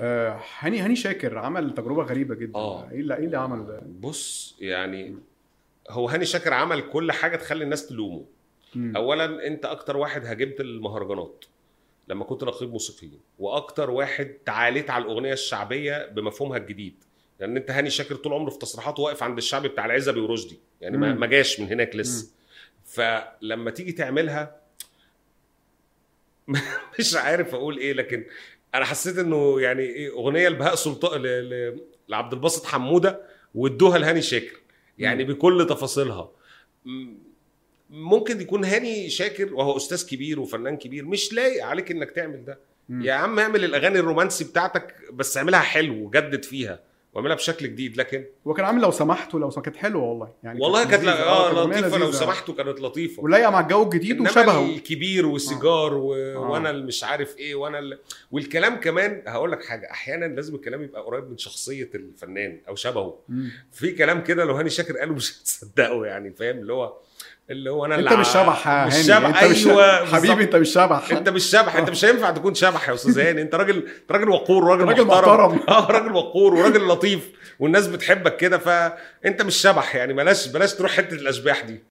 آه هاني هاني شاكر عمل تجربة غريبة جدا. آه. إيه اللي إيه اللي عمله ده؟ بص يعني هو هاني شاكر عمل كل حاجة تخلي الناس تلومه. مم. اولا أنت أكتر واحد هاجمت المهرجانات لما كنت نقيب موسيقيين وأكتر واحد تعاليت على الأغنية الشعبية بمفهومها الجديد. لأن أنت هاني شاكر طول عمره في تصريحاته واقف عند الشعبي بتاع العزبي ورشدي. يعني مم. ما جاش من هناك لسه. فلما تيجي تعملها مش عارف أقول إيه لكن أنا حسيت إنه يعني إيه أغنية لبهاء سلطان لعبد الباسط حمودة وادوها لهاني شاكر. يعني بكل تفاصيلها. ممكن يكون هاني شاكر وهو أستاذ كبير وفنان كبير مش لايق عليك إنك تعمل ده. يا عم اعمل الأغاني الرومانسي بتاعتك بس اعملها حلو وجدد فيها. واعملها بشكل جديد لكن هو كان عامل لو سمحت ولو سمحت كانت حلوة والله. يعني والله كانت آه أغنية لطيفة لو. سمحتوا كانت لطيفة. ولايقه مع الجو الجديد وشبهه. الكبير والسيجار و... آه. وأنا اللي مش عارف إيه وأنا اللي... والكلام كمان هقول لك حاجة أحيانا لازم الكلام يبقى قريب من شخصية الفنان أو شبهه. مم. في كلام كده لو هاني شاكر قاله مش هتصدقه يعني فاهم؟ اللي هو اللي هو أنا أنت مش شبح يا مش هاني شبح أنت مش أيوه حبيبي. أنت مش شبح أنت مش شبح أنت مش هينفع تكون شبح يا أستاذ هاني. أنت راجل انت راجل وقور راجل محترم. محترم. آه راجل وقور وراجل لطيف والناس بتحبك كده فانت مش شبح يعني بلاش بلاش تروح حتة الأشباح دي.